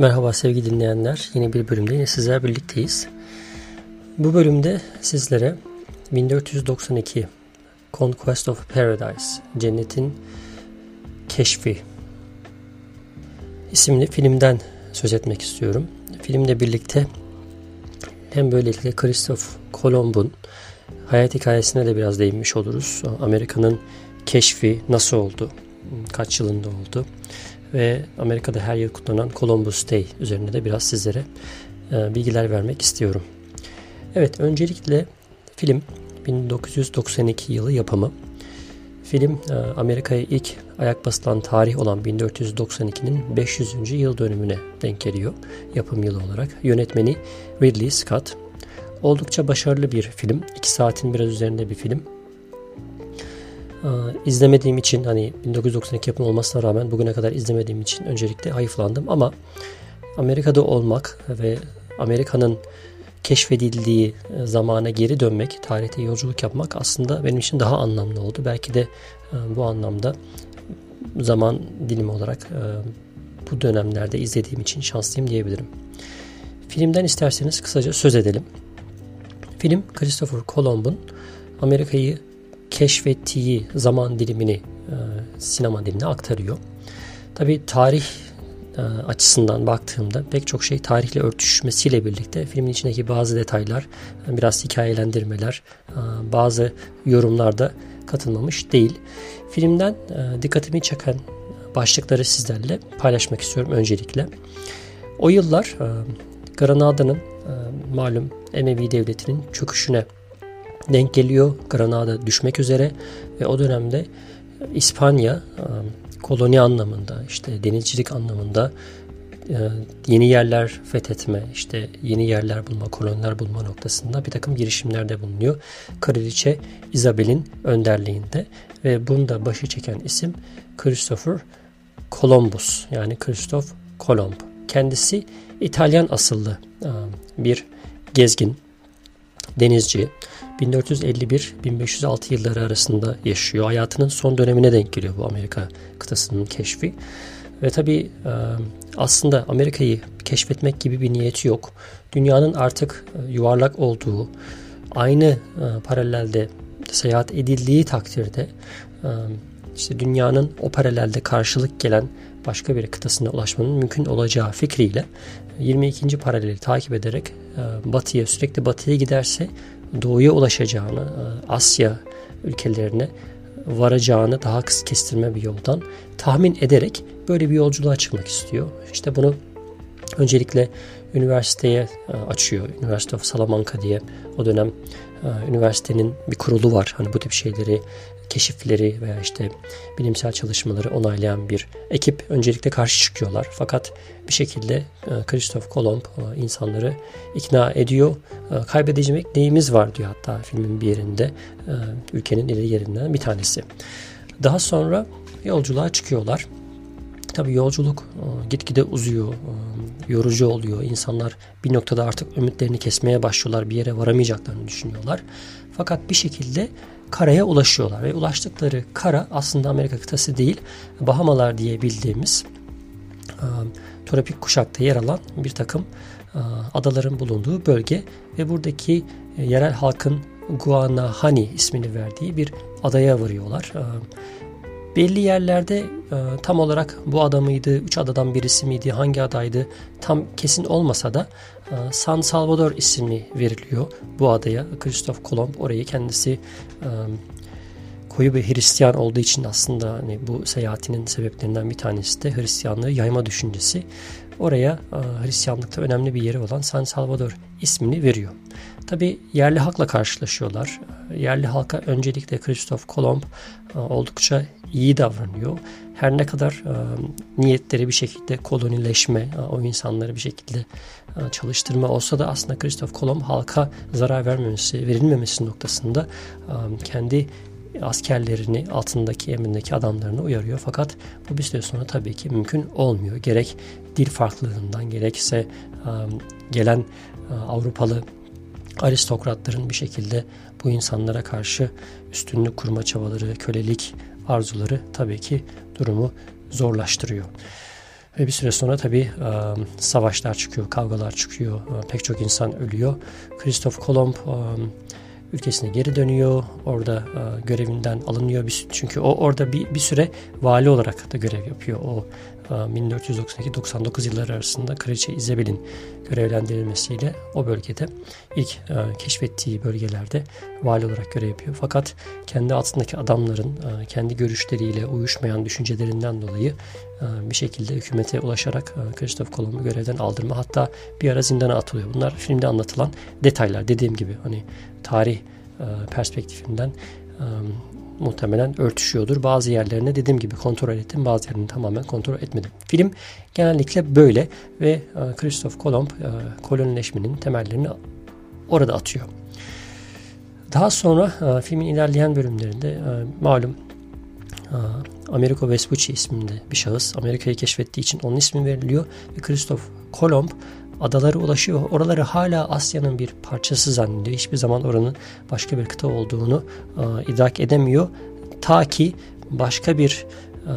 Merhaba sevgili dinleyenler. Yeni bir bölümde yine sizlerle birlikteyiz. Bu bölümde sizlere 1492 Conquest of Paradise, Cennetin Keşfi isimli filmden söz etmek istiyorum. Filmle birlikte hem böylelikle Christoph Kolomb'un hayat hikayesine de biraz değinmiş oluruz. Amerika'nın keşfi nasıl oldu, kaç yılında oldu ve Amerika'da her yıl kutlanan Columbus Day üzerine de biraz sizlere e, bilgiler vermek istiyorum. Evet, öncelikle film 1992 yılı yapımı. Film e, Amerika'ya ilk ayak basılan tarih olan 1492'nin 500. yıl dönümüne denk geliyor yapım yılı olarak. Yönetmeni Ridley Scott. Oldukça başarılı bir film. 2 saatin biraz üzerinde bir film. Ee, izlemediğim için hani 1992 yapım olmasına rağmen bugüne kadar izlemediğim için öncelikle hayıflandım ama Amerika'da olmak ve Amerika'nın keşfedildiği e, zamana geri dönmek, tarihte yolculuk yapmak aslında benim için daha anlamlı oldu. Belki de e, bu anlamda zaman dilimi olarak e, bu dönemlerde izlediğim için şanslıyım diyebilirim. Filmden isterseniz kısaca söz edelim. Film Christopher Columbus'un Amerika'yı keşfettiği zaman dilimini e, sinema diline aktarıyor. Tabi tarih e, açısından baktığımda pek çok şey tarihle örtüşmesiyle birlikte filmin içindeki bazı detaylar, e, biraz hikayelendirmeler, bazı yorumlarda katılmamış değil. Filmden dikkatimi çeken başlıkları sizlerle paylaşmak istiyorum öncelikle. O yıllar Granada'nın malum Emevi devletinin çöküşüne denk geliyor. Granada düşmek üzere ve o dönemde İspanya e, koloni anlamında işte denizcilik anlamında e, yeni yerler fethetme, işte yeni yerler bulma, koloniler bulma noktasında bir takım girişimlerde bulunuyor. Kraliçe Isabel'in önderliğinde ve bunda başı çeken isim Christopher Columbus yani Christoph Kolomb. Kendisi İtalyan asıllı e, bir gezgin, denizci. 1451-1506 yılları arasında yaşıyor. Hayatının son dönemine denk geliyor bu Amerika kıtasının keşfi. Ve tabi e, aslında Amerika'yı keşfetmek gibi bir niyeti yok. Dünyanın artık e, yuvarlak olduğu, aynı e, paralelde seyahat edildiği takdirde işte dünyanın o paralelde karşılık gelen başka bir kıtasına ulaşmanın mümkün olacağı fikriyle 22. paraleli takip ederek batıya sürekli batıya giderse doğuya ulaşacağını, e, Asya ülkelerine varacağını daha kısa kestirme bir yoldan tahmin ederek böyle bir yolculuğa çıkmak istiyor. İşte bunu öncelikle üniversiteye e, açıyor. University of Salamanca diye o dönem e, üniversitenin bir kurulu var. Hani bu tip şeyleri keşifleri veya işte bilimsel çalışmaları onaylayan bir ekip öncelikle karşı çıkıyorlar. Fakat bir şekilde e, Christoph Kolomb e, insanları ikna ediyor. E, kaybedecek neyimiz var diyor hatta filmin bir yerinde ülkenin ileri yerinden bir tanesi. Daha sonra yolculuğa çıkıyorlar. Tabii yolculuk gitgide uzuyor, yorucu oluyor. İnsanlar bir noktada artık ümitlerini kesmeye başlıyorlar, bir yere varamayacaklarını düşünüyorlar. Fakat bir şekilde karaya ulaşıyorlar ve ulaştıkları kara aslında Amerika kıtası değil Bahamalar diye bildiğimiz e, tropik kuşakta yer alan bir takım e, adaların bulunduğu bölge ve buradaki e, yerel halkın Guanahani ismini verdiği bir adaya varıyorlar. E, belli yerlerde e, tam olarak bu ada mıydı, üç adadan birisi miydi, hangi adaydı tam kesin olmasa da e, San Salvador ismi veriliyor bu adaya. Christoph Kolomb orayı kendisi e, koyu bir Hristiyan olduğu için aslında hani bu seyahatinin sebeplerinden bir tanesi de Hristiyanlığı yayma düşüncesi. Oraya e, Hristiyanlıkta önemli bir yeri olan San Salvador ismini veriyor. Tabi yerli halkla karşılaşıyorlar. Yerli halka öncelikle Christoph Kolomb e, oldukça iyi davranıyor. Her ne kadar e, niyetleri bir şekilde kolonileşme, e, o insanları bir şekilde e, çalıştırma olsa da aslında Christoph Kolomb halka zarar vermemesi, verilmemesi noktasında e, kendi askerlerini altındaki emrindeki adamlarını uyarıyor. Fakat bu bir süre sonra tabii ki mümkün olmuyor. Gerek dil farklılığından gerekse gelen Avrupalı aristokratların bir şekilde bu insanlara karşı üstünlük kurma çabaları, kölelik arzuları tabii ki durumu zorlaştırıyor. Ve bir süre sonra tabii savaşlar çıkıyor, kavgalar çıkıyor, pek çok insan ölüyor. Christoph Kolomb ülkesine geri dönüyor. Orada görevinden alınıyor. Çünkü o orada bir, bir süre vali olarak da görev yapıyor. O 1492-99 yılları arasında Kraliçe Isabel'in görevlendirilmesiyle o bölgede ilk e, keşfettiği bölgelerde vali olarak görev yapıyor. Fakat kendi altındaki adamların e, kendi görüşleriyle uyuşmayan düşüncelerinden dolayı e, bir şekilde hükümete ulaşarak e, Christoph Kolomb'u görevden aldırma hatta bir ara zindana atılıyor. Bunlar filmde anlatılan detaylar dediğim gibi hani tarih e, perspektifinden e, muhtemelen örtüşüyordur. Bazı yerlerine dediğim gibi kontrol ettim. Bazı yerlerini tamamen kontrol etmedim. Film genellikle böyle ve e, Christoph Kolomb kolonileşmenin temellerini orada atıyor. Daha sonra filmin ilerleyen bölümlerinde malum Americo Vespucci isminde bir şahıs Amerika'yı keşfettiği için onun ismi veriliyor ve Christoph Kolomb adalara ulaşıyor. Oraları hala Asya'nın bir parçası zannediyor. Hiçbir zaman oranın başka bir kıta olduğunu e, idrak edemiyor. Ta ki başka bir e,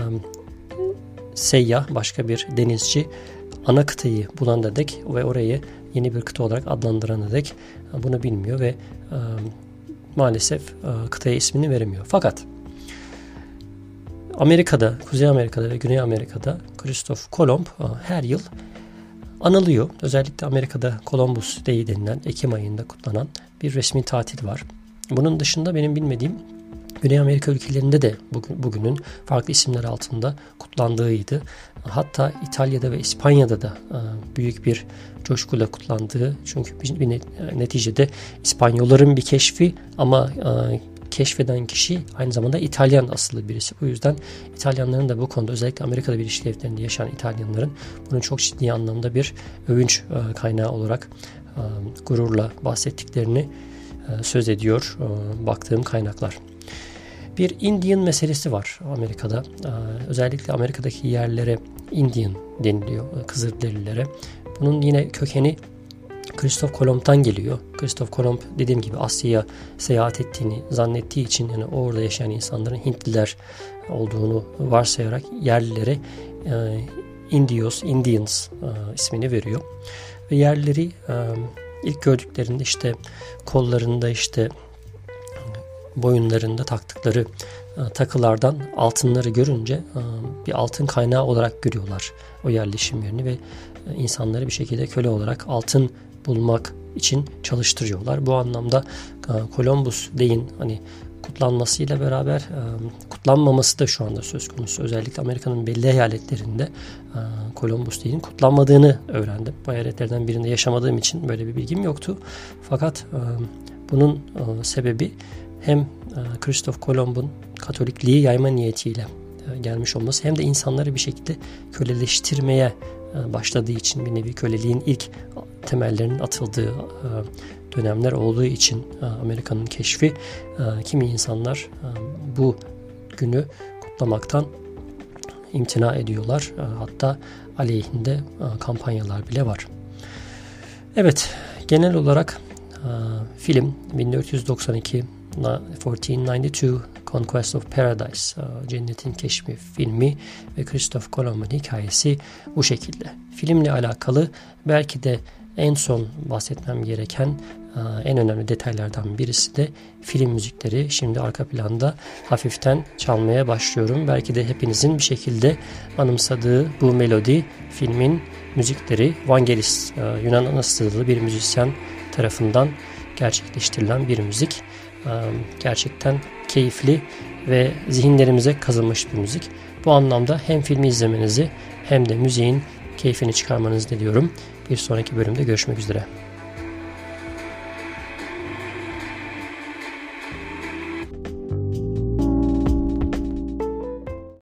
seyyah, başka bir denizci ana kıtayı bulana dek ve orayı yeni bir kıta olarak adlandırana dek e, bunu bilmiyor ve e, maalesef e, kıtaya ismini veremiyor. Fakat Amerika'da, Kuzey Amerika'da ve Güney Amerika'da Christoph Kolomb e, her yıl anılıyor. Özellikle Amerika'da Columbus Day denilen Ekim ayında kutlanan bir resmi tatil var. Bunun dışında benim bilmediğim Güney Amerika ülkelerinde de bugünün farklı isimler altında kutlandığıydı. Hatta İtalya'da ve İspanya'da da e, büyük bir coşkuyla kutlandığı çünkü bir neticede İspanyolların bir keşfi ama e, keşfeden kişi aynı zamanda İtalyan asıllı birisi. Bu yüzden İtalyanların da bu konuda özellikle Amerika'da Birleşik Devletleri'nde yaşayan İtalyanların bunun çok ciddi anlamda bir övünç e, kaynağı olarak e, gururla bahsettiklerini e, söz ediyor baktığım kaynaklar. Bir Indian meselesi var Amerika'da. Özellikle Amerika'daki yerlere Indian deniliyor, Kızılderililere. Bunun yine kökeni Christoph Kolomb'tan geliyor. Christoph Kolomb dediğim gibi Asya'ya seyahat ettiğini zannettiği için yani orada yaşayan insanların Hintliler olduğunu varsayarak yerlilere e, Indios, Indians e, ismini veriyor. Ve yerlileri e, ilk gördüklerinde işte kollarında işte boyunlarında taktıkları e, takılardan altınları görünce e, bir altın kaynağı olarak görüyorlar o yerleşim yerini ve e, insanları bir şekilde köle olarak altın bulmak için çalıştırıyorlar. Bu anlamda e, Columbus Day'in hani kutlanmasıyla beraber e, kutlanmaması da şu anda söz konusu. Özellikle Amerika'nın belli eyaletlerinde e, Columbus Day'in kutlanmadığını öğrendim. Bu eyaletlerden birinde yaşamadığım için böyle bir bilgim yoktu. Fakat bunun sebebi hem Christoph Kolomb'un Katolikliği yayma niyetiyle gelmiş olması hem de insanları bir şekilde köleleştirmeye başladığı için bir nevi köleliğin ilk temellerinin atıldığı e, dönemler olduğu için e, Amerika'nın keşfi e, kimi insanlar bu günü kutlamaktan imtina ediyorlar. Hatta aleyhinde kampanyalar bile var. Evet, genel olarak film 1492 1492 Conquest of Paradise, Cennetin Keşfi filmi ve Christoph Kolomb'un hikayesi bu şekilde. Filmle alakalı belki de en son bahsetmem gereken e, en önemli detaylardan birisi de film müzikleri. Şimdi arka planda hafiften çalmaya başlıyorum. Belki de hepinizin bir şekilde anımsadığı bu melodi filmin müzikleri Vangelis e, Yunan anasılı bir müzisyen tarafından gerçekleştirilen bir müzik. Gerçekten keyifli ve zihinlerimize kazınmış bir müzik. Bu anlamda hem filmi izlemenizi hem de müziğin keyfini çıkarmanızı diliyorum. Bir sonraki bölümde görüşmek üzere.